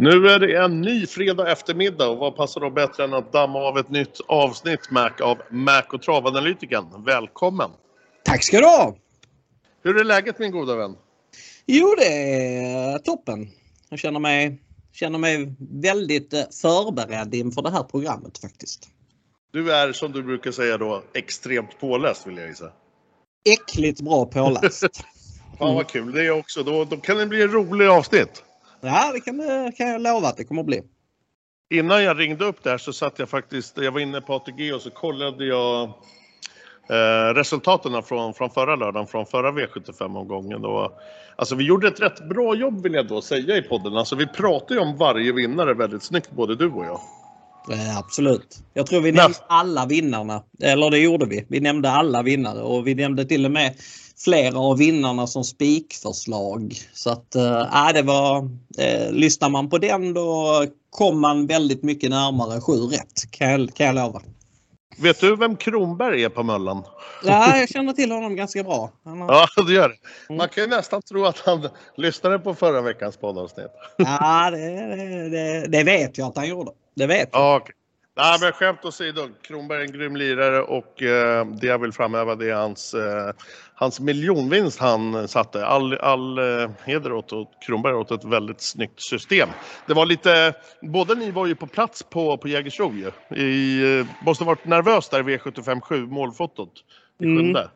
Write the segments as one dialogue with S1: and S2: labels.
S1: Nu är det en ny fredag eftermiddag och vad passar då bättre än att damma av ett nytt avsnitt Mac av Mac och travanalytikern. Välkommen!
S2: Tack ska du ha!
S1: Hur är läget min goda vän?
S2: Jo, det är toppen. Jag känner mig, känner mig väldigt eh, förberedd inför det här programmet faktiskt.
S1: Du är som du brukar säga då extremt påläst vill jag gissa.
S2: Äckligt bra påläst.
S1: Fan vad kul det är också. Då, då kan det bli en rolig avsnitt.
S2: Ja, det kan, kan jag lova att det kommer att bli.
S1: Innan jag ringde upp där så satt jag faktiskt, jag var inne på ATG och så kollade jag eh, resultaten från, från förra lördagen, från förra V75-omgången. Alltså vi gjorde ett rätt bra jobb vill jag då säga i podden. Alltså vi pratar ju om varje vinnare väldigt snyggt, både du och jag.
S2: Eh, absolut. Jag tror vi nämnde alla vinnarna. Eller det gjorde vi. Vi nämnde alla vinnare och vi nämnde till och med flera av vinnarna som spikförslag. Så att äh, det var, äh, lyssnar man på den då kom man väldigt mycket närmare sju rätt kan jag, kan jag lova.
S1: Vet du vem Kronberg är på Möllan?
S2: Ja, jag känner till honom ganska bra.
S1: Har... Ja, du gör det. Mm. Man kan ju nästan tro att han lyssnade på förra veckans poddavsnitt.
S2: Ja, det, det, det, vet jag att han gjorde. Det vet jag.
S1: Ja, okay. Nej, men skämt åsido. Kronberg är en grym lirare och eh, det jag vill framhäva det är hans, eh, hans miljonvinst han satte. All, all eh, heder åt, åt Kronberg åt ett väldigt snyggt system. Det var lite, båda ni var ju på plats på, på Jägersro ju. I, måste varit nervös där i V75 7 målfotot i sjunde. Mm.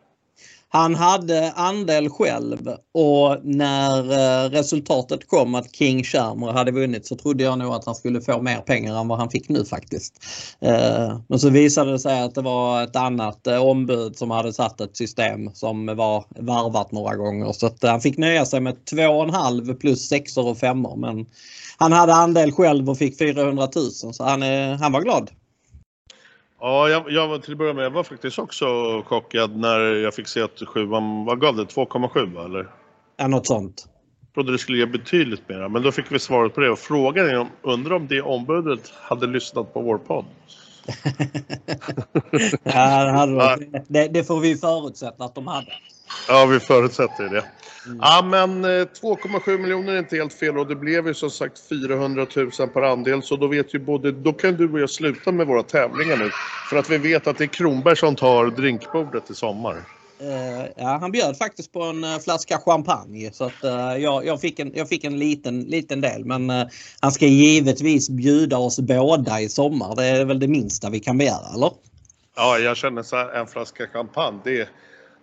S2: Han hade andel själv och när eh, resultatet kom att King Shermer hade vunnit så trodde jag nog att han skulle få mer pengar än vad han fick nu faktiskt. Eh, men så visade det sig att det var ett annat eh, ombud som hade satt ett system som var varvat några gånger så att han fick nöja sig med 2,5 plus sexor och femmor men han hade andel själv och fick 400 000 så han, han var glad.
S1: Ja, jag, jag till att börja med, jag var faktiskt också chockad när jag fick se att sjuan, vad gav det? 2,7 eller?
S2: Ja, något sånt.
S1: Jag trodde det skulle ge betydligt mer, men då fick vi svaret på det och frågan är om, undrar om det ombudet hade lyssnat på vår podd?
S2: ja, det, det, det får vi förutsätta att de hade.
S1: Ja, vi förutsätter det. Mm. Ja, men 2,7 eh, miljoner är inte helt fel och det blev ju som sagt 400 000 per andel så då vet ju både, då kan du och jag sluta med våra tävlingar nu. För att vi vet att det är Kronberg som tar drinkbordet i sommar.
S2: Uh, ja, han bjöd faktiskt på en uh, flaska champagne så att uh, jag, jag, fick en, jag fick en liten, liten del men han ska givetvis bjuda oss båda i sommar. Det är väl det minsta vi kan begära, eller?
S1: Ja, jag känner så här, en flaska champagne, det,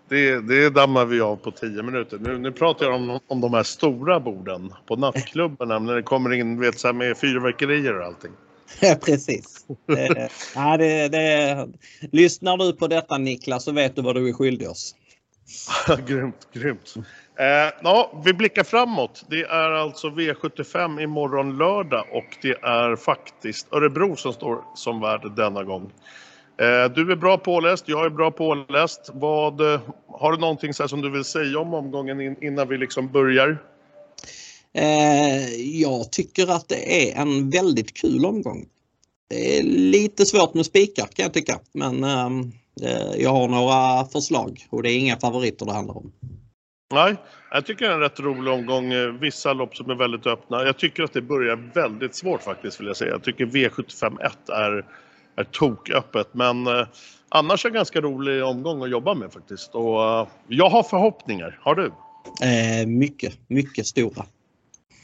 S1: det, det dammar vi av på 10 minuter. Nu, nu pratar jag om, om de här stora borden på nattklubbarna när det kommer in vet, så här med fyrverkerier och allting.
S2: Ja, precis. Det, ja, det, det, lyssnar du på detta Niklas så vet du vad du är skyldig oss.
S1: grymt, grymt. Eh, ja, vi blickar framåt. Det är alltså V75 imorgon lördag och det är faktiskt Örebro som står som värd denna gång. Eh, du är bra påläst, jag är bra påläst. Vad, eh, har du någonting så som du vill säga om omgången innan vi liksom börjar?
S2: Eh, jag tycker att det är en väldigt kul omgång. Det är lite svårt med spikar kan jag tycka men ehm, jag har några förslag och det är inga favoriter det handlar om.
S1: Nej, jag tycker det är en rätt rolig omgång. Vissa lopp som är väldigt öppna. Jag tycker att det börjar väldigt svårt faktiskt vill jag säga. Jag tycker V75 1 är är toköppet. Men eh, annars är det en ganska rolig omgång att jobba med faktiskt. Och eh, jag har förhoppningar. Har du?
S2: Eh, mycket, mycket stora.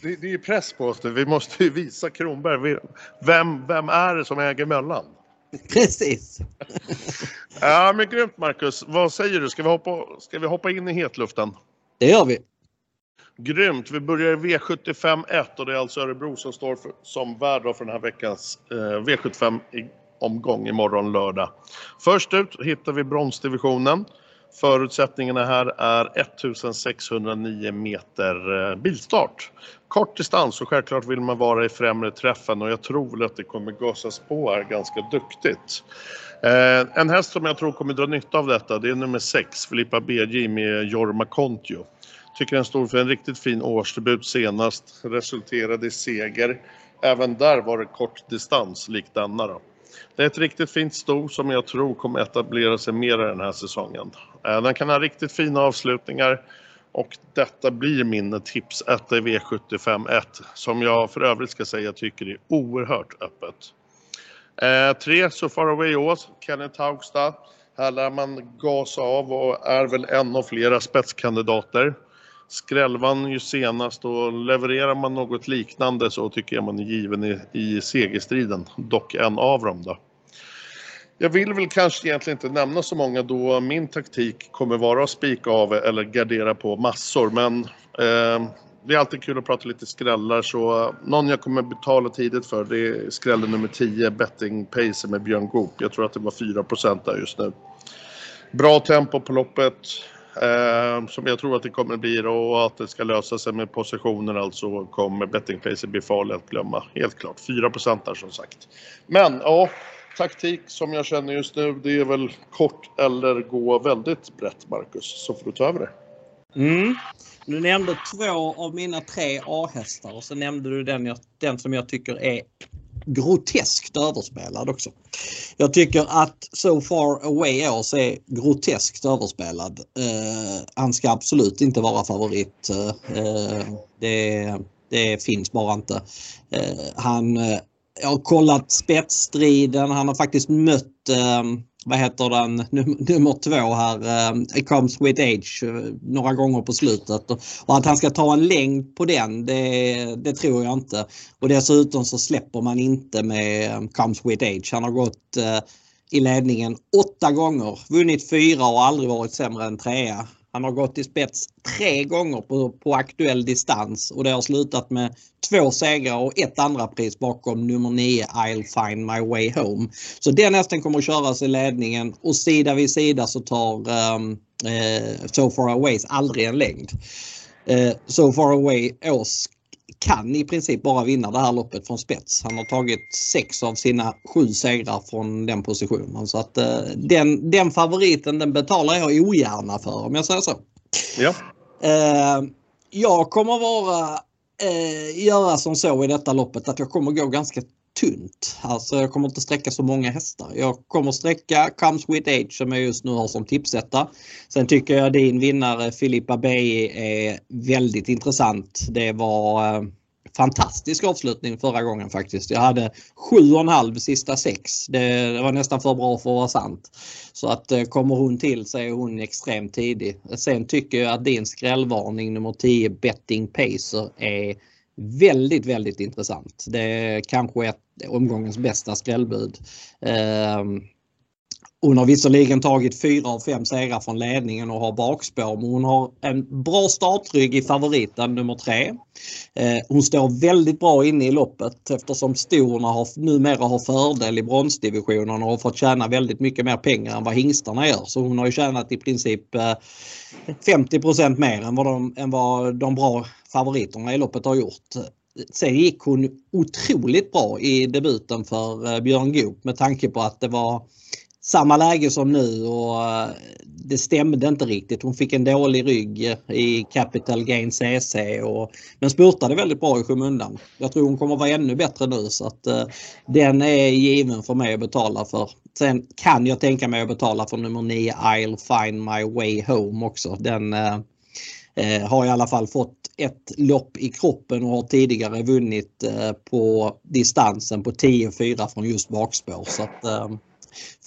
S1: Det, det är press på oss nu. Vi måste ju visa Kronberg. Vem, vem är det som äger Möllan?
S2: Precis.
S1: ja, men grymt Marcus. Vad säger du? Ska vi hoppa, ska vi hoppa in i hetluften?
S2: Det gör vi.
S1: Grymt! Vi börjar i V75 1 och det är alltså Örebro som står för, som värd för den här veckans eh, V75 omgång imorgon lördag. Först ut hittar vi bronsdivisionen. Förutsättningarna här är 1609 meter eh, bilstart. Kort distans och självklart vill man vara i främre träffen och jag tror väl att det kommer gasas på här ganska duktigt. Eh, en häst som jag tror kommer dra nytta av detta det är nummer 6, Filippa BJ med Jorma Kontio. Tycker den stod för en riktigt fin årsdebut senast, resulterade i seger. Även där var det kort distans likt denna då. Det är ett riktigt fint sto som jag tror kommer etablera sig mer den här säsongen. Eh, den kan ha riktigt fina avslutningar Och detta blir min tips 1 i V75 1 som jag för övrigt ska säga tycker är oerhört öppet. Eh, tre So Far Away Ås, Kenneth Haugstad. Här lär man gasa av och är väl en av flera spetskandidater. Skrällvan ju senast och levererar man något liknande så tycker jag man är given i, i segerstriden. Dock en av dem då. Jag vill väl kanske egentligen inte nämna så många då min taktik kommer vara att spika av eller gardera på massor men eh, det är alltid kul att prata lite skrällar så någon jag kommer betala tidigt för det är skrällen nummer 10 Betting Pacer med Björn Goop. Jag tror att det var 4 där just nu. Bra tempo på loppet eh, som jag tror att det kommer bli då och att det ska lösa sig med positioner alltså kommer bettingplacer bli farlig att glömma. Helt klart 4 där som sagt. Men ja, taktik som jag känner just nu det är väl kort eller gå väldigt brett Marcus så får du ta över det.
S2: Mm. Du nämnde två av mina tre A-hästar och så nämnde du den, jag, den som jag tycker är groteskt överspelad också. Jag tycker att So Far Away Ås är groteskt överspelad. Eh, han ska absolut inte vara favorit. Eh, eh det, det, finns bara inte. Eh, han, eh, jag har kollat spetsstriden, han har faktiskt mött ehm, vad heter den, num nummer två här, uh, Comes with Age, eh, några gånger på slutet. Och, att han ska ta en längd på den, det, det, tror jag inte. Och dessutom så släpper man inte med ehm, Comes with Age. Han har gått eh, i ledningen åtta gånger, vunnit fyra och aldrig varit sämre än trea. Han har gått i spets tre gånger på, på aktuell distans och det har slutat med två segrar och ett andra pris bakom nummer 9 I'll find my way home. Så den hästen kommer att köras i ledningen och sida vid sida så tar um, eh, So far aways aldrig en längd. Eh, so far away Ås kan i princip bara vinna det här loppet från spets. Han har tagit sex av sina sju segrar från den positionen. Så att eh, den, den favoriten den betalar jag ogärna för om jag säger så.
S1: Ja.
S2: Eh, jag kommer vara eh, göra som så i detta loppet att jag kommer gå ganska tunt. Alltså jag kommer inte sträcka så många hästar. Jag kommer sträcka Comes with Age som jag just nu har som tipsetta. Sen tycker jag din vinnare Filippa Bey är väldigt intressant. Det var eh, fantastisk avslutning förra gången faktiskt. Jag hade 7,5 sista sex. Det, det, var nästan för bra för att vara sant. Så att eh, kommer hon till så är hon extremt tidig. Sen tycker jag att din skrällvarning nummer 10 Betting Pacer är väldigt, väldigt intressant. Det är kanske ett omgångens bästa skrällbud. Ehm, hon har visserligen tagit fyra av fem segrar från ledningen och har bakspår men hon har en bra startrygg i favoriten nummer tre. Ehm, hon står väldigt bra inne i loppet eftersom storna har, numera har fördel i bronsdivisionen och har fått tjäna väldigt mycket mer pengar än vad hingstarna gör. Så hon har ju tjänat i princip eh, 50 mer än vad, de, än vad de bra favoriterna i loppet har gjort. Sen gick hon otroligt bra i debuten för eh, Björn Goop med tanke på att det var samma läge som nu och eh, det stämde inte riktigt. Hon fick en dålig rygg eh, i Capital Gain CC och, men spurtade väldigt bra i skymundan. Jag tror hon kommer vara ännu bättre nu så att uh, den är given för mig att betala för. Sen kan jag tänka mig att betala för nummer 9 I'll find my way home också. Den uh, uh, har i alla fall fått ett lopp i kroppen och har tidigare vunnit eh, på distansen på 10-4 från just bakspår. Så att, eh,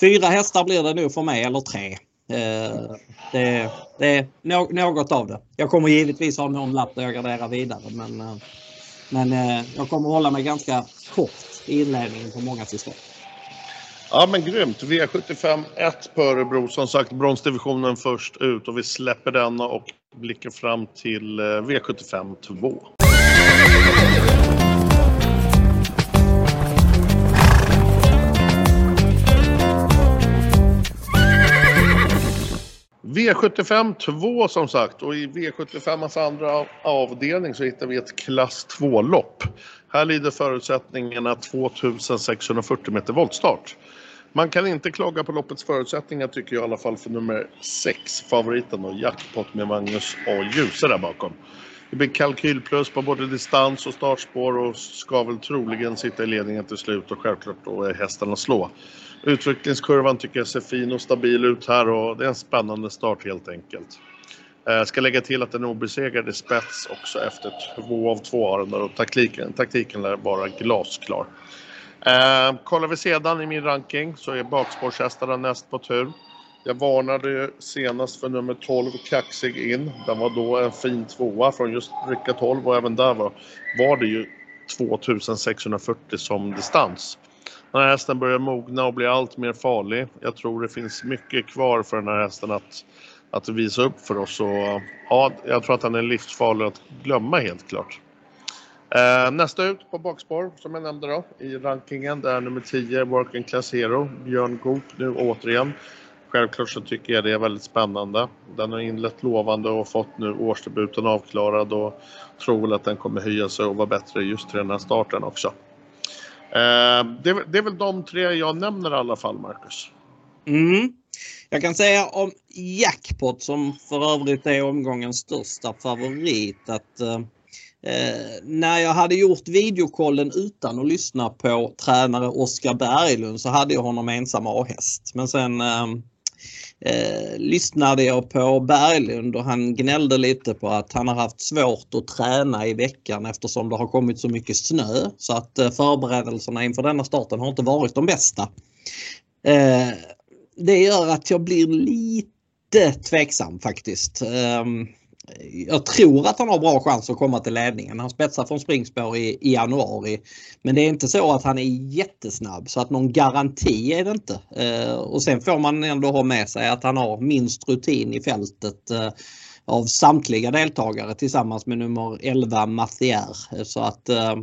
S2: Fyra hästar blir det nog för mig, eller tre. Eh, det, det är något av det. Jag kommer givetvis ha någon lapp där jag garderar vidare men, men jag kommer hålla mig ganska kort i inledningen på många system.
S1: Ja men grymt. V75 1 på Örebro. Som sagt bronsdivisionen först ut och vi släpper denna och blickar fram till V75 2. V75 2 som sagt och i V75 andra avdelning så hittar vi ett klass 2-lopp. Här lider förutsättningarna 2640 meter voltstart. Man kan inte klaga på loppets förutsättningar tycker jag i alla fall för nummer 6, favoriten och jackpot med Magnus A. Djuse där bakom. Det blir kalkylplus på både distans och startspår och ska väl troligen sitta i ledningen till slut och självklart då är hästarna slå. Utvecklingskurvan tycker jag ser fin och stabil ut här och det är en spännande start helt enkelt. Jag ska lägga till att den är obesegrad i spets också efter två av två arendar och taktiken, taktiken lär vara glasklar. Eh, kollar vi sedan i min ranking så är bakspårshästarna näst på tur. Jag varnade ju senast för nummer 12, Kaxig in. Den var då en fin tvåa från just rycka 12 och även där var, var det ju 2640 som distans. Den här hästen börjar mogna och bli allt mer farlig. Jag tror det finns mycket kvar för den här hästen att, att visa upp för oss. Och, ja, jag tror att han är livsfarlig att glömma helt klart. Eh, nästa ut på bakspår som jag nämnde då i rankingen det är nummer 10 Working Class Hero, Björn Goop nu återigen. Självklart så tycker jag det är väldigt spännande. Den har inlett lovande och fått nu årsdebuten avklarad och tror väl att den kommer höja sig och vara bättre just till den här starten också. Eh, det, det, är väl de tre jag nämner i alla fall, Marcus.
S2: Mm. Jag kan säga om Jackpot som för övrigt är omgångens största favorit att eh, eh, när jag hade gjort videokollen utan att lyssna på tränare Oskar Berglund så hade jag honom ensam A-häst. Men sen eh, eh, lyssnade jag på Berglund och han gnällde lite på att han har haft svårt att träna i veckan eftersom det har kommit så mycket snö. Så att eh, förberedelserna inför denna starten har inte varit de bästa. Eh, det gör att jag blir lite tveksam faktiskt. Ehm, jag tror att han har bra chans att komma till ledningen. Han spetsar från springspår i, i januari. Men det är inte så att han är jättesnabb så att någon garanti är det inte. Eh, och sen får man ändå ha med sig att han har minst rutin i fältet eh, av samtliga deltagare tillsammans med nummer 11 Mathier. Så att eh,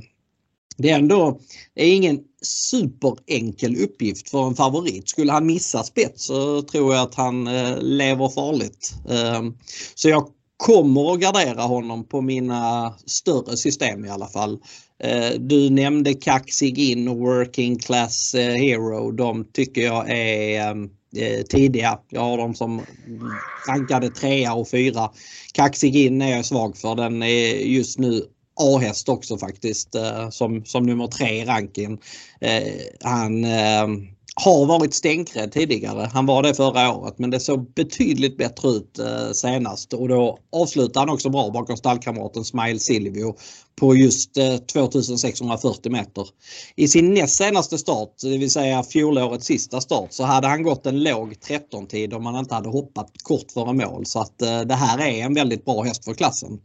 S2: det är ändå det är ingen superenkel uppgift för en favorit. Skulle han missa spets så tror jag att han eh, lever farligt. Ehm, så jag kommer att gardera honom på mina större system i alla fall. Eh, du nämnde Kaxig In och Working Class eh, Hero. De tycker jag är ehm, tidiga. Jag har dem som rankade trea och fyra. Kaxig In är jag svag för. Den är just nu A-häst också faktiskt eh, som, som nummer tre i ranken. Eh, han eh, har varit stänkrädd tidigare. Han var det förra året men det såg betydligt bättre ut eh, senast och då avslutade han också bra bakom stallkamraten Smile Silvio på just eh, 2640 meter. I sin näst senaste start, det vill säga fjolårets sista start, så hade han gått en låg 13-tid om han inte hade hoppat kort före mål så att eh, det här är en väldigt bra häst för klassen.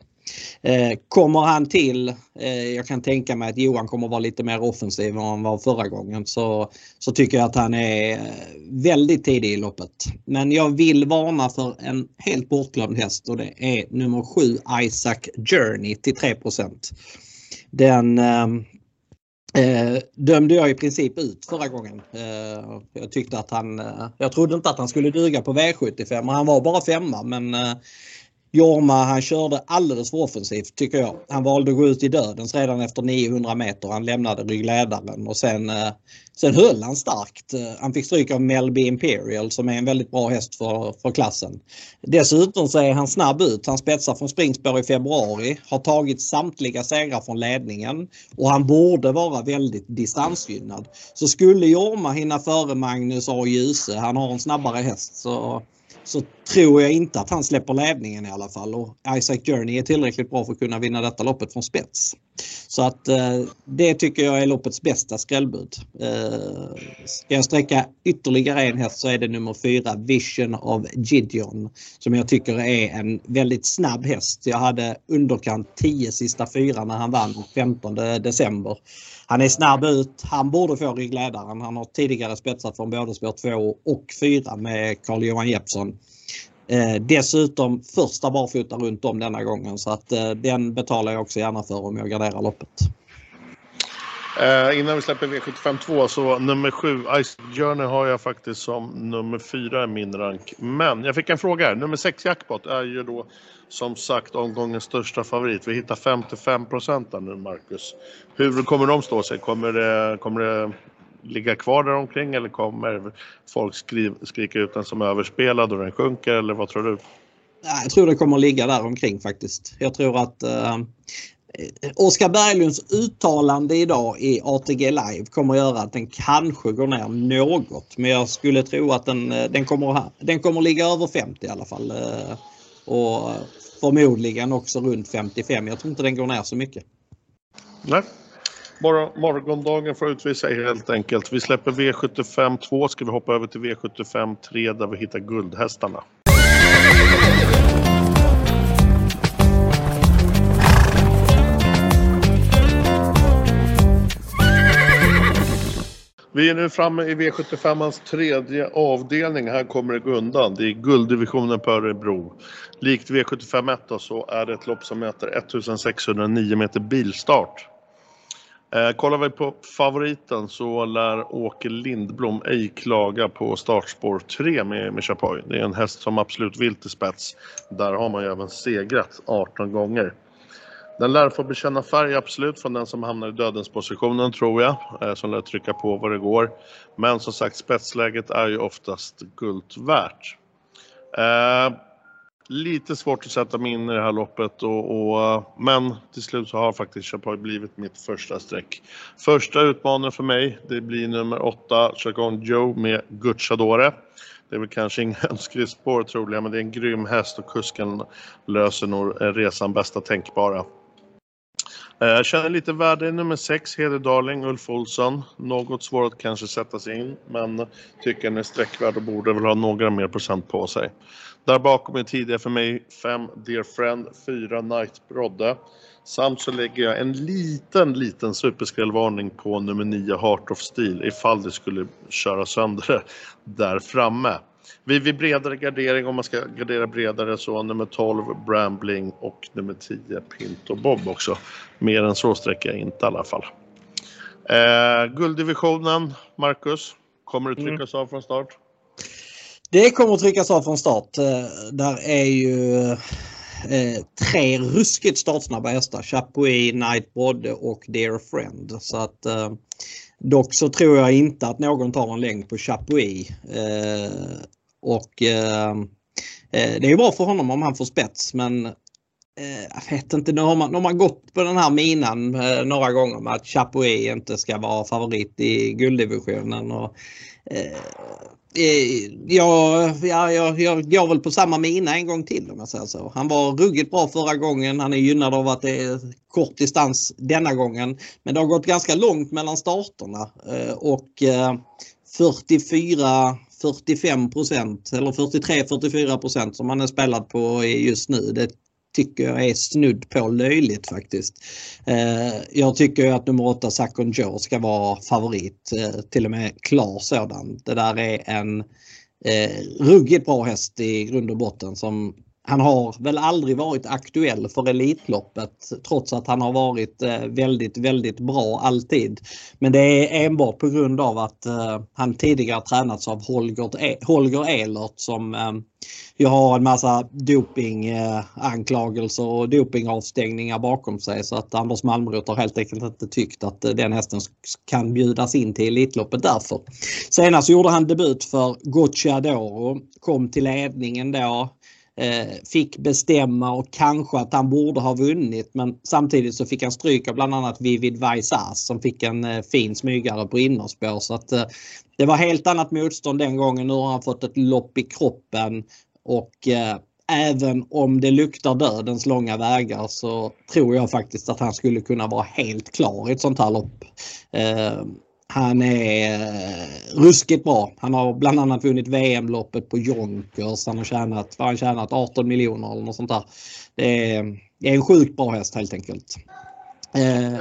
S2: Eh, kommer han till, eh, jag kan tänka mig att Johan kommer vara lite mer offensiv än han var förra gången, så, så tycker jag att han är eh, väldigt tidig i loppet. Men jag vill varna för en helt bortglömd häst och det är nummer 7 Isaac Journey till 3 Den Eh, dömde jag i princip ut förra gången. Eh, jag tyckte att han, eh, jag trodde inte att han skulle duga på V75 han var bara femma men eh, Jorma han körde alldeles för offensivt tycker jag. Han valde att gå ut i dödens redan efter 900 meter. Han lämnade ryggledaren och sen, eh, sen höll han starkt. Eh, han fick stryk av Melby Imperial som är en väldigt bra häst för, för klassen. Dessutom så är han snabb ut. Han spetsar från springspår i februari. Har tagit samtliga segrar från ledningen och han borde vara väldigt distansgynnad. Så skulle Jorma hinna före Magnus A. Djuse, han har en snabbare häst så så tror jag inte att han släpper ledningen i alla fall och Isaac Journey är tillräckligt bra för att kunna vinna detta loppet från spets. Så att eh, det tycker jag är loppets bästa skrällbud. Eh, ska jag sträcka ytterligare en häst så är det nummer fyra Vision of Gideon som jag tycker är en väldigt snabb häst. Jag hade underkant 10 sista fyra när han vann 15 december. Han är snabb ut. Han borde få ryggledaren. Han har tidigare spetsat från både spår 2 och 4 med Carl-Johan Jeppsson. Eh, dessutom första barfota runt om denna gången så att eh, den betalar jag också gärna för om jag garderar loppet.
S1: Eh, innan vi släpper V75 2 så nummer 7 Ice Journey har jag faktiskt som nummer 4 i min rank. Men jag fick en fråga här. Nummer 6 Jackpot är ju då som sagt omgångens största favorit. Vi hittar 55 procent nu Marcus. Hur kommer de stå sig? Kommer det, kommer det ligga kvar där omkring eller kommer folk skriv, skrika ut den som överspelad och den sjunker eller vad tror du?
S2: Jag tror det kommer ligga där omkring faktiskt. Jag tror att eh, Oskar Berglunds uttalande idag i ATG Live kommer att göra att den kanske går ner något. Men jag skulle tro att den, den, kommer, den kommer ligga över 50 i alla fall. Eh, Och förmodligen också runt 55. Jag tror inte den går ner så mycket.
S1: Nej. Bara morgondagen får utvisa helt enkelt. Vi släpper V75 2. Ska vi hoppa över till V75 3 där vi hittar guldhästarna. Vi är nu framme i V75ans tredje avdelning. Här kommer det gå undan. Det är gulddivisionen på Örebro. Likt V75 1 så är det ett lopp som mäter 1609 meter bilstart. Eh, kollar vi på favoriten så lär Åke Lindblom ej klaga på startspår 3 med, med Chapoy. Det är en häst som absolut vill till spets. Där har man ju även segrat 18 gånger. Den lär få bekänna färg absolut från den som hamnar i dödens positionen tror jag, eh, som lär trycka på vad det går. Men som sagt spetsläget är ju oftast guld värt. Eh, lite svårt att sätta mig in i det här loppet och, och men till slut så har faktiskt Chapoy blivit mitt första streck. Första utmaningen för mig det blir nummer 8 Chacon Joe med Gucciadore. Det är väl kanske inga önskelistor troligen men det är en grym häst och kusken löser nog resan bästa tänkbara. Eh, jag känner lite värde i nummer 6, Darling, Ulf Olsson. Något svår att kanske sätta sig in, men tycker den är sträckvärd och borde väl ha några mer procent på sig. Där bakom är tidigare för mig 5 Dear Friend, 4 Night Brodde. Samt så lägger jag en liten, liten superskrällvarning på nummer 9 Heart of Steel ifall det skulle köra sönder det där framme. Vi vid bredare gardering, om man ska gardera bredare, så nummer 12 Brambling och nummer 10 Pinto Bob också. Mer än så sträcker jag inte i alla fall. Eh, gulddivisionen, Marcus, kommer det mm. tryckas mm. av från start?
S2: Det kommer att tryckas av från start. Eh, där är ju eh, tre ruskigt startsnabba hästar. Chapuis, Nightbod och Dear Friend. Så att, eh, dock så tror jag inte att någon tar en längd på Chapuis. Och det är bra för honom om han får spets men jag vet inte, nu har, man, nu har man gått på den här minan eh, några gånger med att Chapuis inte ska vara favorit i gulddivisionen. Och, Eh, ja, ja, jag, jag går väl på samma mina en gång till om jag säger så. Han var ruggigt bra förra gången. Han är gynnad av att det är kort distans denna gången. Men det har gått ganska långt mellan starterna eh, och eh, 44 45 procent eller 43-44 procent som han är spelad på just nu. Det tycker jag är snudd på löjligt faktiskt. Eh, jag tycker att nummer 8 Sakon Joe ska vara favorit, eh, till och med klar sådan. Det där är en eh, ruggigt bra häst i grund och botten som han har väl aldrig varit aktuell för Elitloppet trots att han har varit eh, väldigt, väldigt bra alltid. Men det är enbart på grund av att eh, han tidigare tränats av Holger, e-, Holger Ehlert som ehm, ju har en massa dopinganklagelser och dopingavstängningar bakom sig så att Anders Malmrot har helt enkelt inte tyckt att eh, den hästen kan bjudas in till Elitloppet därför. Senast gjorde han debut för Gocciadoro, kom till ledningen då Eh, fick bestämma och kanske att han borde ha vunnit men samtidigt så fick han stryk av bland annat Vivid Vaisas som fick en eh, fin smygare på innerspår. Så att, eh, det var helt annat motstånd den gången. Nu har han fått ett lopp i kroppen och även om det luktar dödens långa vägar så tror jag faktiskt att han skulle kunna vara helt klar i ett sånt här lopp. Han är eh, ruskigt bra. Han har bland annat vunnit VM-loppet på Jonkers. Han har tjänat, han tjänat 18 miljoner eller något sånt där. Det är, det är en sjukt bra häst helt enkelt. Eh,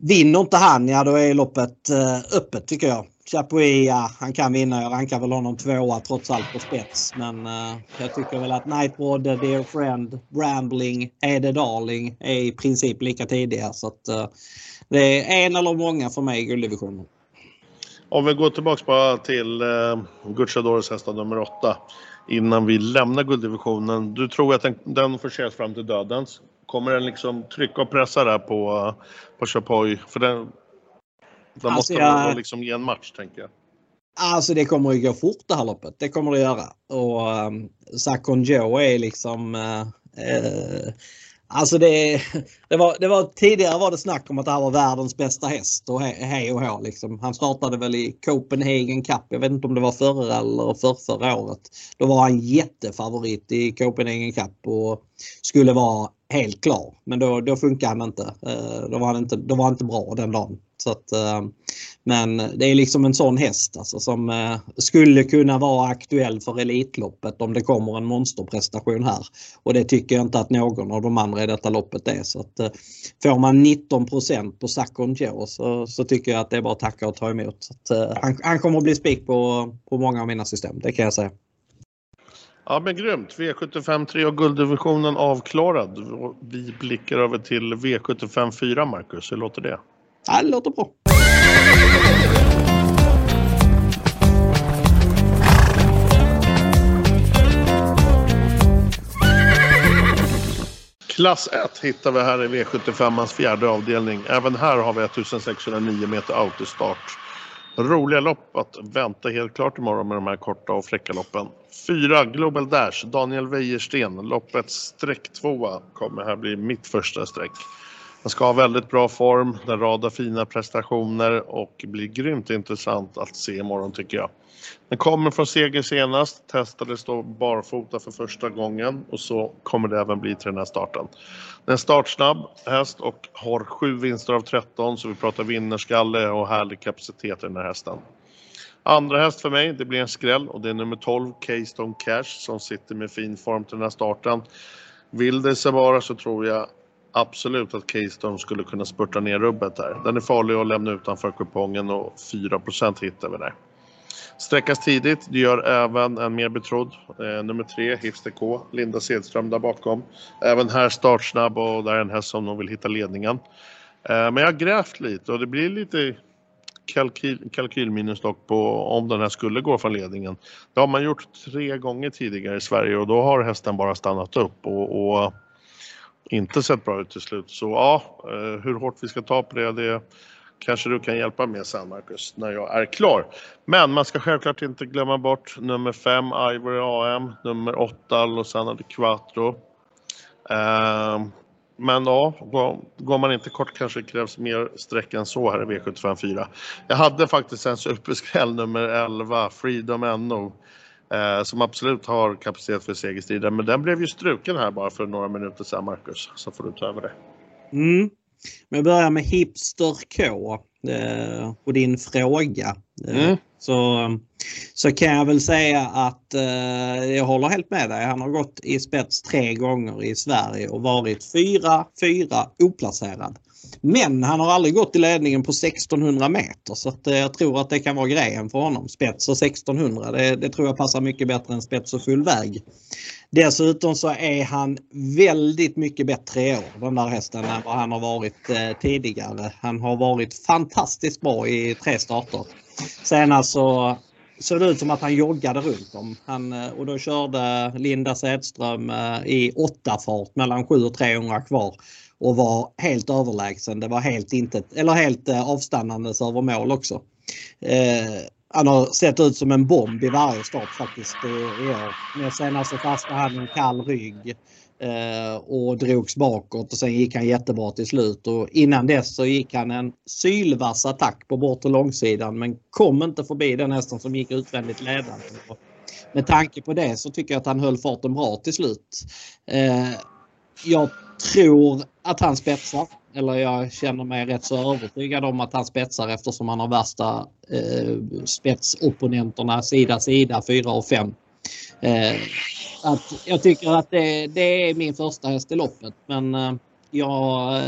S2: vinner inte han, ja då är loppet eh, öppet tycker jag. Chapuis, ja, han kan vinna. Jag rankar väl honom tvåa trots allt på spets. Men eh, jag tycker väl att Nightbroad, Dear Friend, Rambling, Ede Darling är i princip lika tidiga. Så att, eh, det är en eller många för mig i gulddivisionen.
S1: Om vi går tillbaks bara till eh, Gucciadores hästar nummer 8 innan vi lämnar gulddivisionen. Du tror att den, den förses fram till dödens. Kommer den liksom trycka och pressa där på, på Chapoy? För den, den alltså måste jag, liksom ge en match tänker jag.
S2: Alltså det kommer att gå fort det här loppet. Det kommer det göra. Och um, Sakon Joe är liksom uh, uh, Alltså det, det, var, det var tidigare var det snack om att det här var världens bästa häst och hej och hå liksom. Han startade väl i Copenhagen Cup. Jag vet inte om det var förra eller för förra året. Då var han jättefavorit i Copenhagen Cup och skulle vara helt klar. Men då, då funkade han inte. Eh, då var han inte, då var han inte bra den dagen. Så att, eh, men det är liksom en sån häst alltså, som eh, skulle kunna vara aktuell för Elitloppet om det kommer en monsterprestation här. Och det tycker jag inte att någon av de andra i detta loppet är. Så att, eh, får man 19% på Sacon Joe så, så tycker jag att det är bara att tacka och ta emot. Så att, han, han kommer att bli spik på, på många av mina system, det kan jag säga.
S1: Ja men grymt. V75 3 och gulddivisionen avklarad. Vi blickar över till V75 4 Marcus. Hur låter det?
S2: Ja, det låter bra.
S1: Klass 1 hittar vi här i V75ans fjärde avdelning. Även här har vi 1609 meter autostart. Roliga lopp att vänta helt klart imorgon med de här korta och fräcka loppen. 4. Global Dash, Daniel Wäjersten, loppets streck tvåa kommer här bli mitt första streck. Den ska ha väldigt bra form, den radar fina prestationer och blir grymt intressant att se imorgon tycker jag. Den kommer från seger senast, testades då barfota för första gången och så kommer det även bli till den här starten. Den är startsnabb häst och har sju vinster av 13 så vi pratar vinnarskalle och härlig kapacitet i den här hästen. Andra häst för mig, det blir en skräll och det är nummer 12, Keystone Cash som sitter med fin form till den här starten. Vill det sig bara så tror jag absolut att Keystone skulle kunna spurta ner rubbet där. Den är farlig att lämna utanför kupongen och 4% hittar vi där. Sträckas tidigt, det gör även en mer betrodd, eh, nummer tre, Hipster K, Linda Sedström där bakom. Även här startsnabb och där är en häst som nog vill hitta ledningen. Eh, men jag har grävt lite och det blir lite kalkyl, kalkylminusdock på om den här skulle gå från ledningen. Det har man gjort tre gånger tidigare i Sverige och då har hästen bara stannat upp och, och inte sett bra ut till slut. Så ja, eh, hur hårt vi ska ta på det, det kanske du kan hjälpa med sen Marcus, när jag är klar. Men man ska självklart inte glömma bort nummer 5 Ivory AM, nummer 8 Lozana de Quattro. Ehm, men ja, går man inte kort kanske det krävs mer streck än så här i V754. Jag hade faktiskt en superskräll nummer 11, Freedom NO. Eh, som absolut har kapacitet för segerstriden, men den blev ju struken här bara för några minuter sedan Marcus. Så får du ta över det.
S2: Mm. Men jag börjar med Hipster K eh, och din fråga. Eh, mm. Så, så kan jag väl säga att eh, jag håller helt med dig. Han har gått i spets tre gånger i Sverige och varit 4-4 oplacerad. Men han har aldrig gått i ledningen på 1600 meter så att, eh, jag tror att det kan vara grejen för honom. Spets och 1600 det, det tror jag passar mycket bättre än spets och full väg. Dessutom så är han väldigt mycket bättre i år den där hästen än vad han har varit eh, tidigare. Han har varit fantastiskt bra i tre starter. Senast alltså såg det ut som att han joggade runt dem. Han, eh, och då körde Linda Sedström eh, i åtta fart mellan 7 och 300 kvar och var helt överlägsen. Det var helt, intet, eller helt eh, avstannandes över mål också. Eh, han har sett ut som en bomb i varje start faktiskt eh, i, år. Men senast så fastnade han i en kall rygg eh, och drogs bakåt och sen gick han jättebra till slut. Och innan dess så gick han en sylvass attack på bortre långsidan men kom inte förbi den hästen som gick utvändigt ledande. Med tanke på det så tycker jag att han höll farten bra till slut. Eh, jag tror att han spetsar. Eller jag känner mig rätt så övertygad om att han spetsar eftersom han har värsta eh, spetsopponenterna sida sida 4 och 5. Eh, att jag tycker att det, det, är min första häst i loppet men eh, jag eh,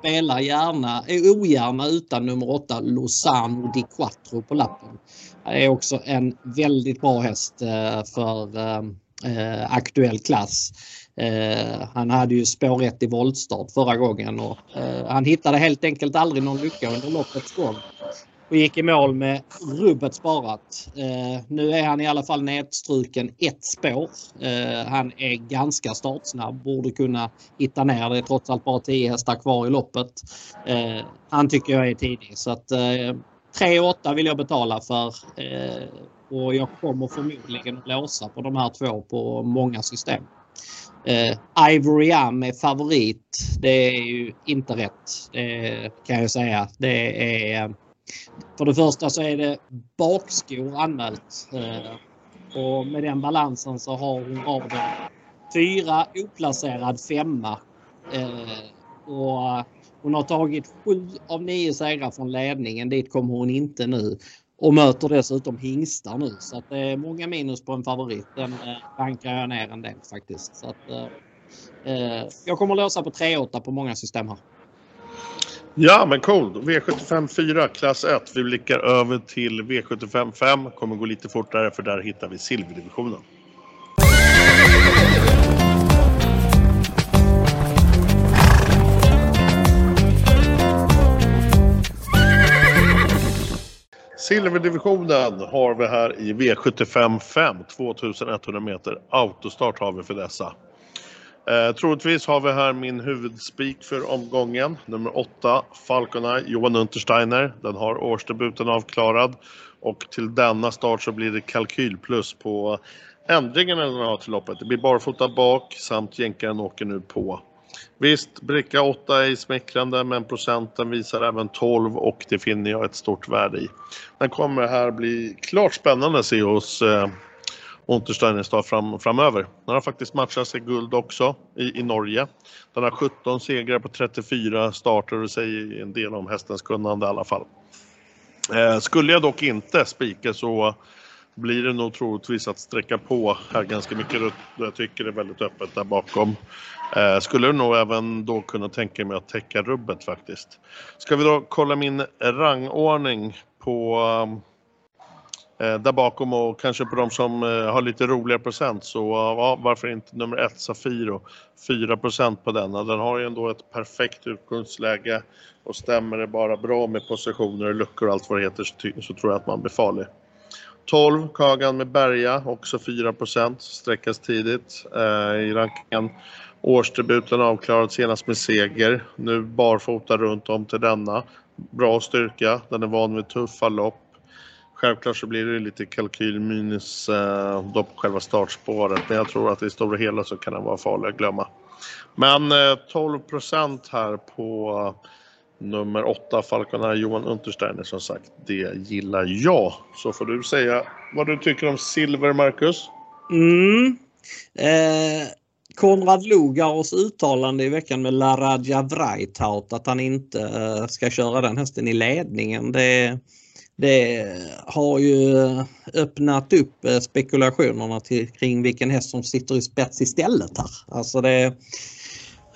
S2: spelar gärna, eh, ogärna utan nummer 8 Lozano di Quattro på lappen. Det är också en väldigt bra häst eh, för eh, eh aktuell klass. Eh, han hade ju spår i voltstart förra gången och eh, han hittade helt enkelt aldrig någon lycka under loppets gång. Och gick i mål med rubbet sparat. Eh, nu är han i alla fall nedstruken ett spår. Eh, han är ganska startsnabb, borde kunna hitta ner. Det är trots allt bara 10 hästar kvar i loppet. Eh, han tycker jag är tidig så att eh, 3,8 vill jag betala för. Eh, och jag kommer förmodligen att låsa på de här två på många system eh, Ivory Am är favorit. Det är ju inte rätt. Det kan jag säga. Det är för det första så är det bakskor anmält. Eh, och med den balansen så har hon raden fyra oplacerad femma. Eh, och hon har tagit sju av nio segrar från ledningen. Dit kommer hon inte nu. Och möter dessutom hingstar nu. Så att det är många minus på en favorit. Den eh, bankar jag ner en del faktiskt. Så att, eh, eh jag kommer låsa på 3-8 på många system här.
S1: Ja, men cool. V75 4, klass 1. Vi blickar över till V75 5. Kommer gå lite fortare för där hittar vi silverdivisionen. Silverdivisionen har vi här i V75 5, 2100 meter. Autostart har vi för dessa. Eh, troligtvis har vi här min huvudspik för omgången, nummer 8, Falconeye, Johan Untersteiner. Den har årsdebuten avklarad och till denna start så blir det kalkyl plus på ändringarna den har till loppet. Det blir barfota bak samt jänkaren åker nu på. Visst, bricka 8 är smickrande men procenten visar även 12 och det finner jag ett stort värde i. Den kommer här bli klart spännande att se hos eh, Untersteinestad fram, framöver. Den har faktiskt matchat sig guld också i, i Norge. Den har 17 segrar på 34 starter och säger en del om hästens kunnande i alla fall. Eh, skulle jag dock inte spika så blir det nog troligtvis att sträcka på här ganska mycket. Jag tycker det är väldigt öppet där bakom. Eh, skulle nog även då kunna tänka mig att täcka rubbet faktiskt. Ska vi då kolla min rangordning på eh, eh där bakom och kanske på de som eh, har lite roligare procent så eh, ja, varför inte nummer ett Safiro 4% på denna. Den har ju ändå ett perfekt utgångsläge och stämmer det bara bra med positioner, luckor och allt vad det heter så tror jag att man blir farlig. 12 Kagan med Berga, också 4% sträckas tidigt eh, i rankingen. Årsdebuten avklarad senast med seger. Nu barfota runt om till denna. Bra styrka, den är van vid tuffa lopp. Självklart så blir det lite kalkyl minus eh, då på själva startspåret men jag tror att i stora hela så kan den vara farlig att glömma. Men eh, 12% här på eh, nummer 8 Falconer Johan Untersteiner som sagt. Det gillar jag. Så får du säga vad du tycker om Silver Marcus.
S2: Mm. Eh, Konrad Lugaros uttalande i veckan med Laradja Vrajtaut att han inte eh, ska köra den hästen i ledningen. Det, det har ju öppnat upp eh, spekulationerna till, kring vilken häst som sitter i spets istället här. Alltså det,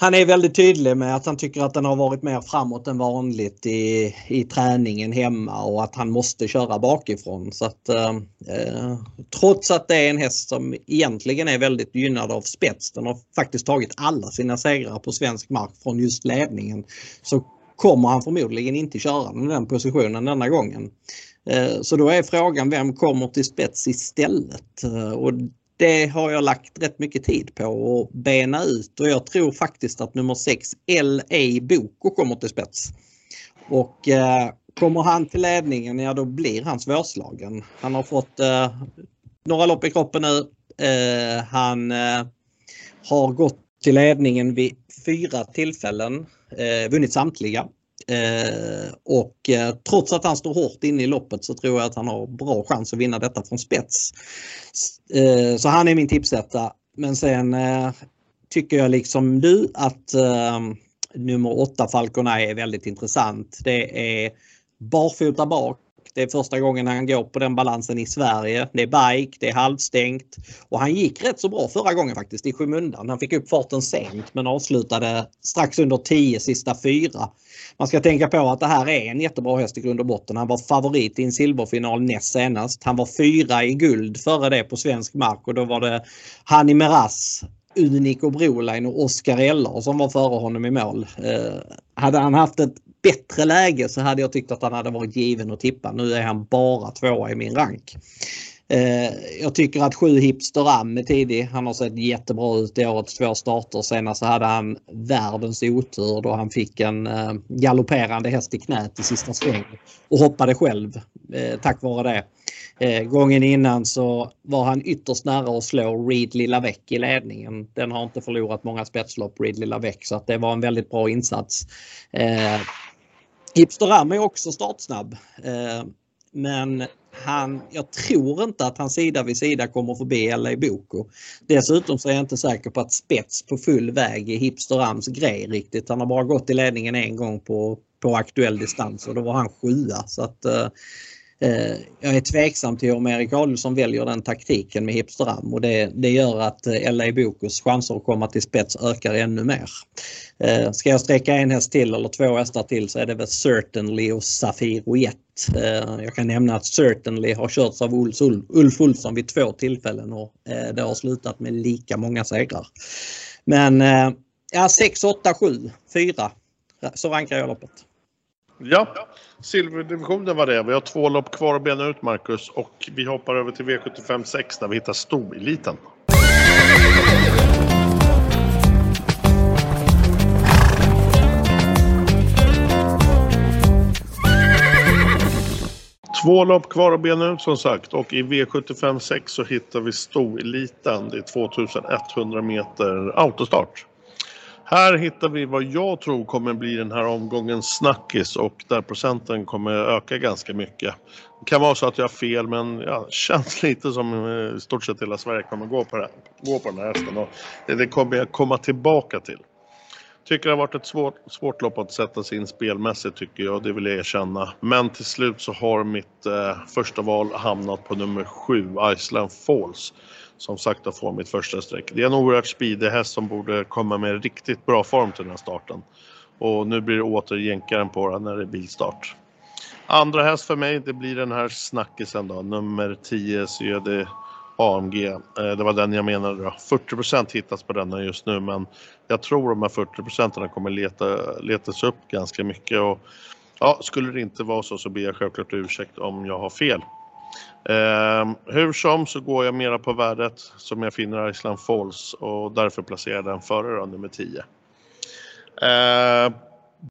S2: han är väldigt tydlig med att han tycker att den har varit mer framåt än vanligt i, i träningen hemma och att han måste köra bakifrån. Så att, eh, eh, trots att det är en häst som egentligen är väldigt gynnad av spets, den har faktiskt tagit alla sina segrar på svensk mark från just ledningen, så kommer han förmodligen inte köra den, den positionen denna gången. Eh, så då är frågan vem kommer till spets istället? Eh, och det har jag lagt rätt mycket tid på att bena ut och jag tror faktiskt att nummer 6 LA Boko kommer till spets. Och eh, kommer han till ledningen, ja då blir han svårslagen. Han har fått eh, några lopp i kroppen nu. Eh, han eh, har gått till ledningen vid fyra tillfällen, eh, vunnit samtliga. Eh, och eh, trots att han står hårt inne i loppet så tror jag att han har bra chans att vinna detta från spets. Eh, så han är min tipsetta. Men sen eh, tycker jag liksom du att eh, nummer 8 Falcon är väldigt intressant. Det är barfota bak det är första gången han går på den balansen i Sverige. Det är bike, det är halvstängt och han gick rätt så bra förra gången faktiskt i skymundan. Han fick upp farten sent men avslutade strax under 10 sista fyra. Man ska tänka på att det här är en jättebra häst i grund och botten. Han var favorit i en silverfinal näst senast. Han var fyra i guld före det på svensk mark och då var det Hani Meras Unico Broline och Oscar Eller som var före honom i mål. Eh, hade han haft ett bättre läge så hade jag tyckt att han hade varit given att tippa. Nu är han bara tvåa i min rank. Eh, jag tycker att sju Hipster Am är tidig. Han har sett jättebra ut i årets två starter. Senast så hade han världens otur då han fick en eh, galopperande häst i knät i sista sväng och hoppade själv eh, tack vare det. Gången innan så var han ytterst nära att slå Reed lilla veck i ledningen. Den har inte förlorat många spetslopp, Reed lilla veck, så att det var en väldigt bra insats. Hipster Hipster är också startsnabb. Eh, men han, jag tror inte att han sida vid sida kommer förbi LA Boko. Dessutom så är jag inte säker på att spets på full väg är Hipster Rams grej riktigt. Han har bara gått i ledningen en gång på, på aktuell distans och då var han sjua. Så att, Eh, Eh, jag är tveksam till om Erik Adolfsson väljer den taktiken med Hipstram och det, det gör att eh, LA Bokus chanser att komma till spets ökar ännu mer. Eh, ska jag sträcka en häst till eller två hästar till så är det väl Certainly och Safiro 1. Jag kan nämna att Certainly har körts av Ulf Olsson vid två tillfällen och det har slutat med lika många segrar. Men ja, 6, 8, 7, 4 så rankar jag loppet.
S1: Ja, silverdivisionen var det. Vi har två lopp kvar att bena ut, Marcus. Och vi hoppar över till V75 6 där vi hittar stoeliten. Två lopp kvar att bena ut som sagt och i V75 6 så hittar vi stoeliten. Det är 2100 meter autostart. Här hittar vi vad jag tror kommer bli den här omgångens snackis och där procenten kommer öka ganska mycket. Det kan vara så att jag har fel men ja, känns lite som eh, i stort sett hela Sverige kommer gå på, det, gå på den här hästen och det kommer jag komma tillbaka till. Tycker det har varit ett svårt, svårt lopp att sätta sig in spelmässigt tycker jag, det vill jag erkänna. Men till slut så har mitt eh, första val hamnat på nummer 7, Iceland Falls som sagt att få mitt första streck. Det är en oerhört speedig häst som borde komma med riktigt bra form till den här starten. Och nu blir det åter jänkaren på den när det är bilstart. Andra häst för mig, det blir den här snackisen då, nummer 10 CD AMG. Eh, det var den jag menade då. 40% hittas på denna just nu men jag tror de här 40% kommer leta, letas upp ganska mycket. Och, ja, skulle det inte vara så så ber jag självklart ursäkt om jag har fel. Eh, hur som så går jag mera på värdet som jag finner Island Falls och därför placerar jag den före då, nummer 10. Eh,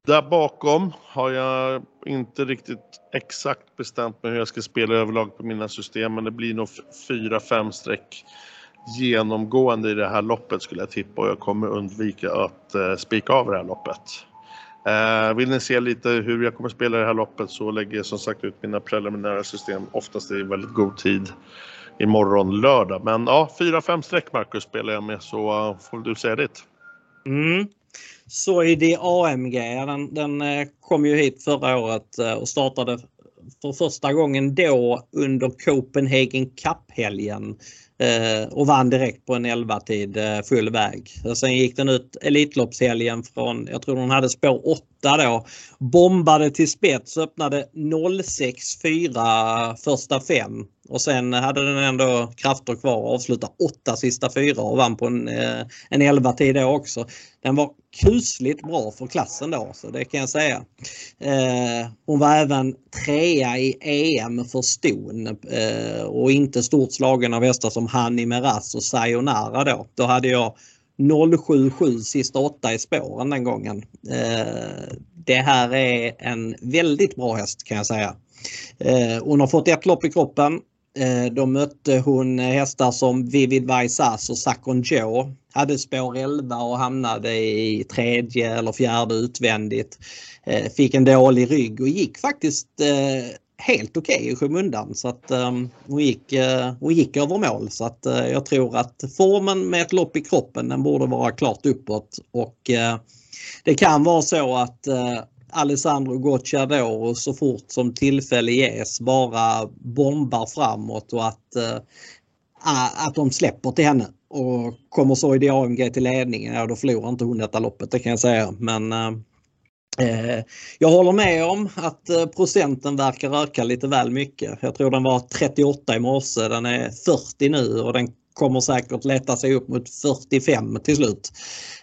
S1: där bakom har jag inte riktigt exakt bestämt mig hur jag ska spela överlag på mina system men det blir nog 4-5 streck genomgående i det här loppet skulle jag tippa och jag kommer undvika att eh, spika av det här loppet. Eh, vill ni se lite hur jag kommer spela det här loppet så lägger jag som sagt ut mina preliminära system oftast i väldigt god tid imorgon lördag. Men ja, 4-5 streck Marcus spelar jag med så uh, får du säga ditt.
S2: Mm. Så är det AMG, den, den eh, kom ju hit förra året eh, och startade för första gången då under Copenhagen Cup-helgen Eh, Eh, och vann direkt på en 11-tid eh, full väg. Sen gick den ut Elitloppshelgen från, jag tror hon hade spår 8 då. Bombade till spets, öppnade 06.4 första fem. Och sen hade den ändå krafter kvar och avslutade åtta sista fyra och vann på en, eh, en 11 tid då också. Den var kusligt bra för klassen då, så det kan jag säga. Eh, hon var även trea i EM för ston eh, och inte stort slagen av hästar som Hanni Meraz och Sayonara då. Då hade jag 077 sista åtta i spåren den gången. Eh, det här är en väldigt bra häst kan jag säga. Eh, hon har fått ett lopp i kroppen. Eh, då mötte hon hästar som Vivid Vaisas och Sakon Joe. Hade spår 11 och hamnade i tredje eller fjärde utvändigt. Eh, fick en dålig rygg och gick faktiskt eh, helt okej okay i skymundan. Så att ehm, hon, gick, hon gick över mål. Så att jag tror att formen med ett lopp i kroppen den borde vara klart uppåt. Och det kan vara så att Alessandro Gocciador så fort som tillfälle ges bara bombar framåt och att, äh, att de släpper till henne. Och kommer så i det AMG till ledningen, ja då förlorar inte hon detta loppet, det kan jag säga. Men äh, jag håller med om att procenten verkar öka lite väl mycket. Jag tror den var 38 i morse, den är 40 nu och den kommer säkert leta sig upp mot 45 till slut.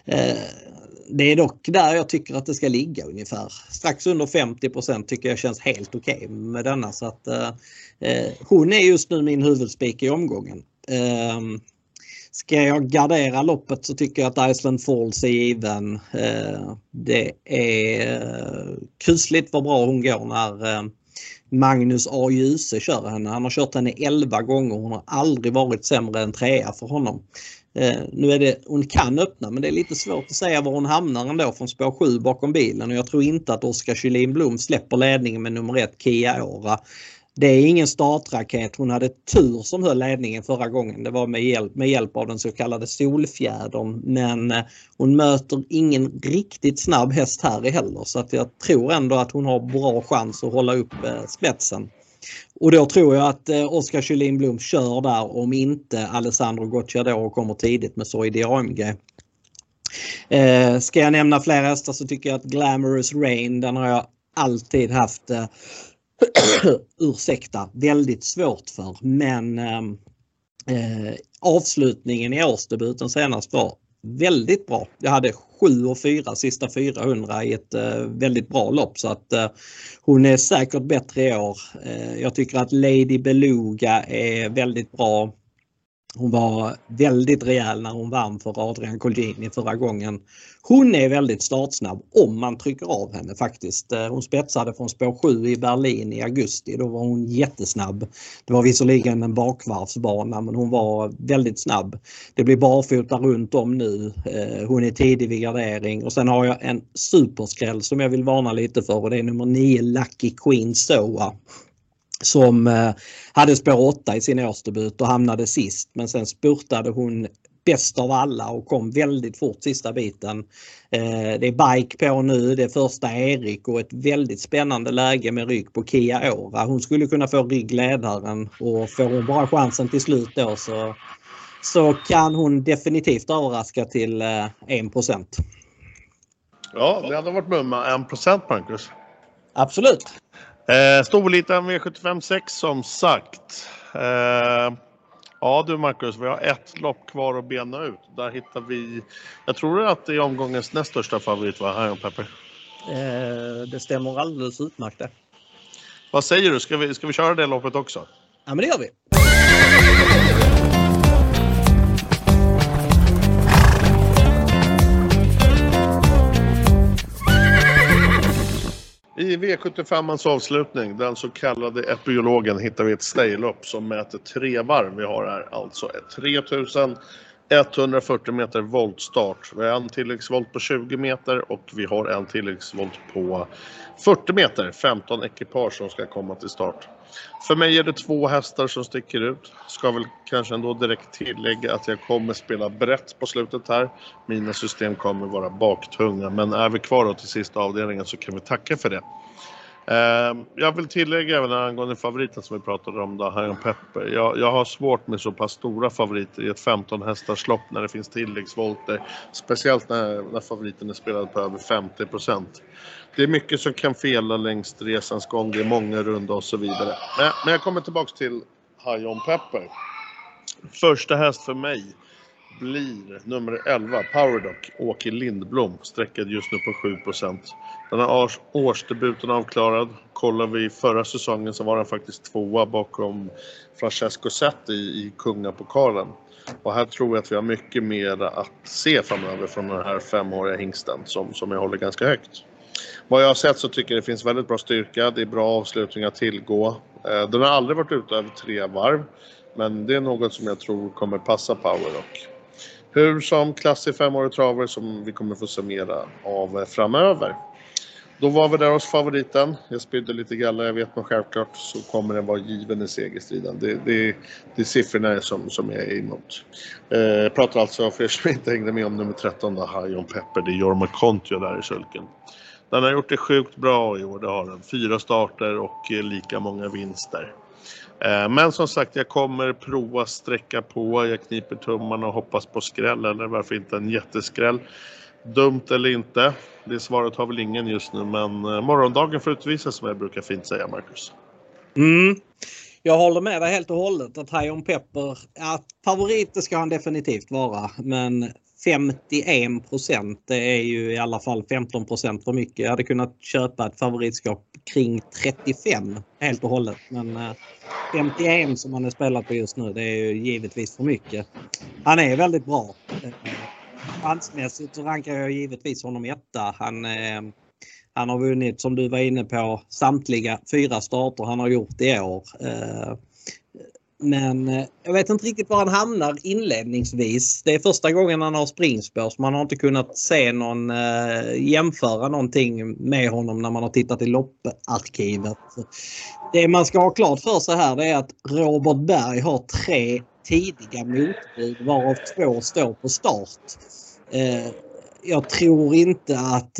S2: Eh, det är dock där jag tycker att det ska ligga ungefär. Strax under 50% tycker jag känns helt okej okay med denna. Så att, eh, eh, hon är just nu min huvudspik i omgången. Ehm, ska jag gardera loppet så tycker jag att Iceland Falls är given. Eh, det är eh, kusligt vad bra hon går när, eh, Magnus A. Djuse kör henne. Han har kört henne 11 gånger. Hon har aldrig varit sämre än trea för honom. Eh, nu är det, hon kan öppna men det är lite svårt att säga var hon hamnar ändå från spår 7 bakom bilen och jag tror inte att Oskar Kylin Blom släpper ledningen med nummer 1 Kia Ora. Det är ingen startraket. Hon hade tur som höll ledningen förra gången. Det var med hjälp, med hjälp av den så kallade solfjädern. Men eh, hon möter ingen riktigt snabb häst här heller så att jag tror ändå att hon har bra chans att hålla upp eh, spetsen. Och då tror jag att Oskar Kjellin Blom kör där om inte Alessandro Gocciadoro kommer tidigt med Soidi AMG. Eh, ska jag nämna fler hästar så tycker jag att Glamorous Rain den har jag alltid haft eh, ursäkta, väldigt svårt för. Men ehm, eh, avslutningen i årsdebuten senast var väldigt bra. Jag hade 7 och 4 sista 400 i ett eh, väldigt bra lopp så att eh, hon är säkert bättre i år. Eh, jag tycker att Lady Beluga är väldigt bra. Hon var väldigt rejäl när hon vann för Adrian Colgjini förra gången. Hon är väldigt startsnabb om man trycker av henne faktiskt. Eh, hon spetsade från spår 7 i Berlin i augusti. Då var hon jättesnabb. Det var visserligen en bakvarvsbana men hon var väldigt snabb. Det blir barfota runt om nu. Eh, hon är tidig vid gardering och sen har jag en superskräll som jag vill varna lite för och det är nummer 9 Lucky Queen Soa som eh, hade spår 8 i sin årsdebut och hamnade sist men sen spurtade hon bäst av alla och kom väldigt fort sista biten. Eh, det är bike på nu, det är första Erik och ett väldigt spännande läge med rygg på Kia Ora. Hon skulle kunna få ryggledaren och får hon bara chansen till slut då så, så kan hon definitivt överraska till 1 eh,
S1: Ja, det hade varit mumma 1% Marcus.
S2: Absolut.
S1: Eh, Storliten V75 6 som sagt. Eh, Ja du Marcus, vi har ett lopp kvar att bena ut. Där hittar vi, jag tror att det är omgångens näst största favorit va, Iron Pepper?
S2: Eh, det stämmer alldeles utmärkt det.
S1: Vad säger du, ska vi, ska vi köra det loppet också?
S2: Ja men det gör vi.
S1: I V75ans avslutning, den så kallade epiologen, hittar vi ett staylopp som mäter tre varv. Vi har här alltså 3000 140 meter voltstart. Vi har en tilläggsvolt på 20 meter och vi har en tilläggsvolt på 40 meter. 15 ekipage som ska komma till start. För mig är det två hästar som sticker ut. Ska väl kanske ändå direkt tillägga att jag kommer spela brett på slutet här. Mina system kommer vara baktunga men är vi kvar då till sista avdelningen så kan vi tacka för det. Ehm, jag vill tillägga även angående favoriten som vi pratade om, då, Hiron Pepper. Jag, jag, har svårt med så pass stora favoriter i ett 15 hästars lopp när det finns tilläggsvolter. Speciellt när, när favoriten är spelad på över 50% Det är mycket som kan fela längs resans gång, det är många runda och så vidare. Men, men jag kommer tillbaks till Hiron Pepper. Första häst för mig blir nummer 11, Powerdock, Åke Lindblom, sträckad just nu på 7 Den här årsdebuten avklarad. Kollar vi förra säsongen så var han faktiskt tvåa bakom Francesco Setti i Kungapokalen. Och här tror jag att vi har mycket mer att se framöver från den här femåriga hingsten som, som jag håller ganska högt. Vad jag har sett så tycker jag det finns väldigt bra styrka, det är bra avslutningar att tillgå. Eh, den har aldrig varit ute över tre varv. Men det är något som jag tror kommer passa Powerrock. Hur som klass i femårig travare som vi kommer få summera av eh, framöver. Då var vi där hos favoriten. Jag spydde lite galla, jag vet men självklart så kommer den vara given i segerstriden. Det, det, det är siffrorna som, som jag är emot. Eh, jag pratar alltså, för er som inte hängde med om nummer 13, då, High on Pepper. Det är Jorma Kontio där i sulken. Den har gjort det sjukt bra i år, det har den. Fyra starter och eh, lika många vinster. Eh, men som sagt, jag kommer prova sträcka på. Jag kniper tummarna och hoppas på skräll eller varför inte en jätteskräll. Dumt eller inte, det svaret har väl ingen just nu men eh, morgondagen får utvisa som jag brukar fint säga Marcus.
S2: Mm. Jag håller med dig helt och hållet att Hion Pepper, att favoriter ska han definitivt vara men 51 det är ju i alla fall 15% för mycket. Jag hade kunnat köpa ett favoritskap kring 35 helt och hållet. Men eh, 51 som han är spelat på just nu det är ju givetvis för mycket. Han är väldigt bra. Eh, chansmässigt så rankar jag givetvis honom etta. Han, eh, Han har vunnit, som du var inne på, samtliga fyra starter han har gjort i år. Men eh, jag vet inte riktigt var han hamnar inledningsvis. Det är första gången han har springspår så man har inte kunnat se någon eh, jämföra någonting med honom när man har tittat i lopparkivet. Det man ska ha klart för sig här det är att Robert Berg har tre tidiga motbud varav två står på start. Eh, jag tror inte att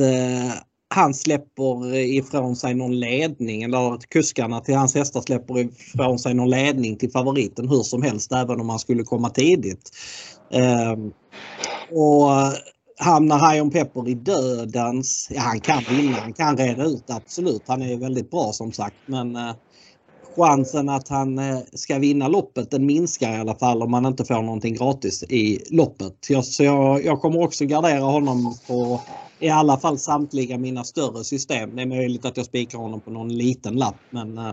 S2: han släpper ifrån sig någon ledning eller att kuskarna till hans hästar släpper ifrån sig någon ledning till favoriten hur som helst även om han skulle komma tidigt. Ehm, och hamnar Hion Pepper i dödens, ja han kan vinna, han kan reda ut absolut. Han är väldigt bra som sagt men eh, chansen att han eh, ska vinna loppet den minskar i alla fall om man inte får någonting gratis i loppet. Jag, så jag, jag kommer också gardera honom på i alla fall samtliga mina större system. Det är möjligt att jag spikar honom på någon liten lapp men eh,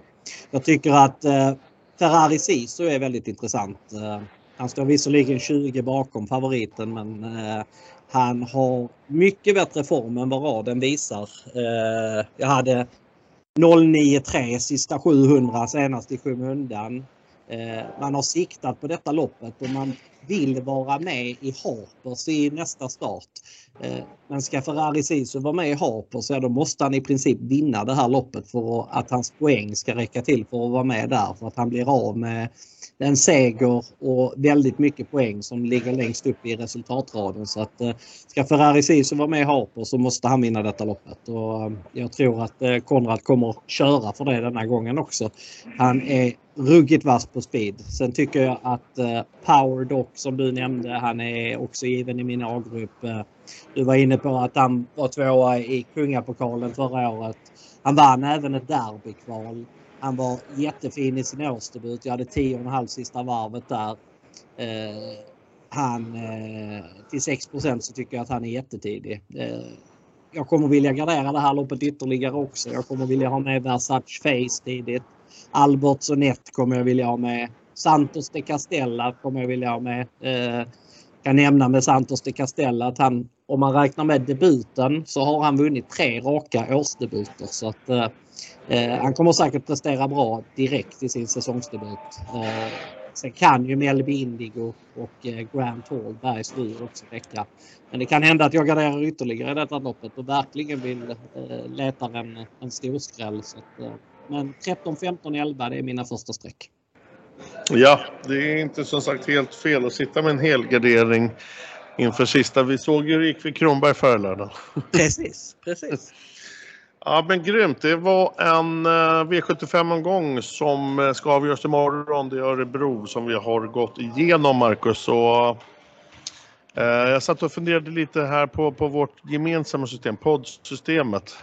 S2: jag tycker att eh, Ferrari Sisu är väldigt intressant. Eh, han står visserligen 20 bakom favoriten men han har mycket bättre form än vad raden visar. jag hade 093 sista 700 senast i skymundan. Man har siktat på detta loppet och man vill vara med i Harpers i nästa start. Eh, men ska Ferrari Sisu vara med i Harper så då måste han i princip vinna det här loppet för att hans poäng ska räcka till för att vara med där. För att han blir av med en seger och väldigt mycket poäng som ligger längst upp i resultatraden. Så att eh, ska Ferrari Sisu vara med i Harper så måste han vinna detta loppet. Och eh, jag tror att Konrad kommer köra för det denna gången också. Han är ruggigt vass på speed. Sen tycker jag att Power Dock som du nämnde, han är också given i min A-grupp. Du var inne på att han var tvåa i kungapokalen förra året. Han vann även ett derbykval. Han var jättefin i sin årsdebut. Jag hade 10,5 sista varvet där. Eh, han, eh, till 6% så tycker jag att han är jättetidig. Eh, jag kommer vilja gardera det här loppet ytterligare också. Jag kommer vilja ha med Versace Face tidigt. Alberts och Nett kommer jag vilja ha med. Santos de Castella kommer jag vilja ha med. Eh, kan nämna med Santos de Castella att han, om man räknar med debuten, så har han vunnit tre raka årsdebuter. Så att, eh, eh han kommer säkert prestera bra direkt i sin säsongsdebut. Eh, sen kan ju Melby Indigo och eh, Grant Hall, Bergs också räcka. Men det kan hända att jag garderar ytterligare i detta loppet och verkligen vill eh, leta en, en storskräll. Så att, eh, men 13, 15, 11 det är mina första streck.
S1: Ja, det är inte som sagt helt fel att sitta med en helgardering inför sista. Vi såg ju hur det gick för Kronberg förra lördagen.
S2: Precis, precis.
S1: Ja men grymt. Det var en eh, V75-omgång som eh, ska avgöras imorgon. Det är Örebro som vi har gått igenom Marcus. Och, eh, jag satt och funderade lite här på, på vårt gemensamma system, poddsystemet.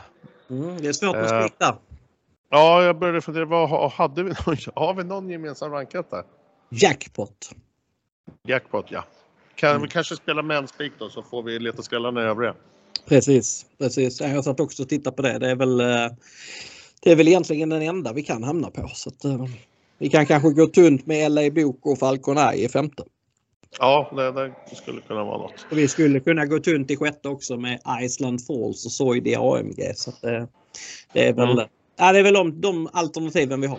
S2: Mm, det är svårt att splitta. Eh,
S1: Ja, jag började fundera, vad, hade vi, har vi någon gemensam rankat där?
S2: Jackpot.
S1: Jackpot, ja. Kan mm. vi kanske spela mänspik då så får vi leta skrällarna i övriga.
S2: Precis, precis. Jag satt också och tittade på det. Det är väl, eh, det är väl egentligen den enda vi kan hamna på. Så att, uh, vi kan kanske gå tunt med LA Bok och Falcon Eye i femte.
S1: Ja, det, det, skulle kunna vara något.
S2: Och vi skulle kunna gå tunt i sjätte också med Iceland Falls och Soid i AMG. Så att, uh, det är väl mm. Ja, det är väl de, de alternativen vi har.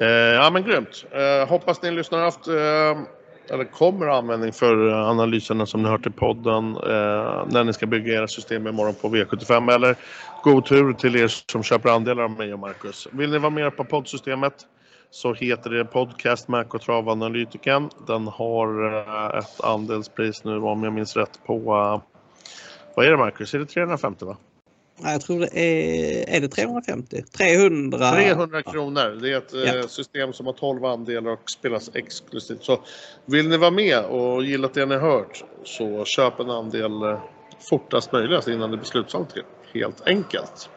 S1: Eh, ja men grymt. Eh, hoppas ni lyssnar haft eh, eller kommer användning för eh, analyserna som ni hört i podden eh, när ni ska bygga era system imorgon på V75 eller god tur till er som köper andelar av mig och Marcus. Vill ni vara med på poddsystemet så heter det Podcast Mac och Travanalytiken. Den har eh, ett andelspris nu om jag minns rätt på vad är det Marcus? Är det 350 va?
S2: Jag tror det är, är det 350? 300?
S1: 300 kronor. Det är ett ja. Eh, system som har 12 andelar och spelas exklusivt. Så vill ni vara med och gilla det ni hört så köp en andel eh, fortast möjligt innan det blir slutsålt helt enkelt.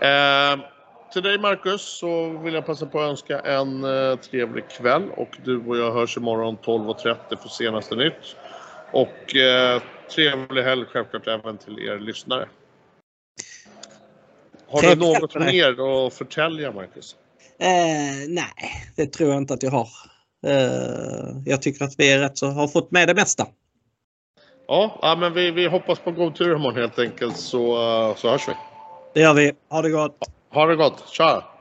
S1: Eh, till dig Marcus så vill jag passa på att önska en eh, trevlig kväll och du och jag hörs imorgon 12.30 för senaste nytt. Och eh, trevlig helg självklart även till er lyssnare. Har du något mer att förtälja, Marcus?
S2: Eh, nej, det tror jag inte att jag har. Eh, jag tycker att vi är rätt så har fått med det mesta.
S1: Ja, ja men vi, vi hoppas på god tur imorgon helt enkelt så, så hörs vi.
S2: Det gör vi. Ha det gott!
S1: Ha det gott. Tja!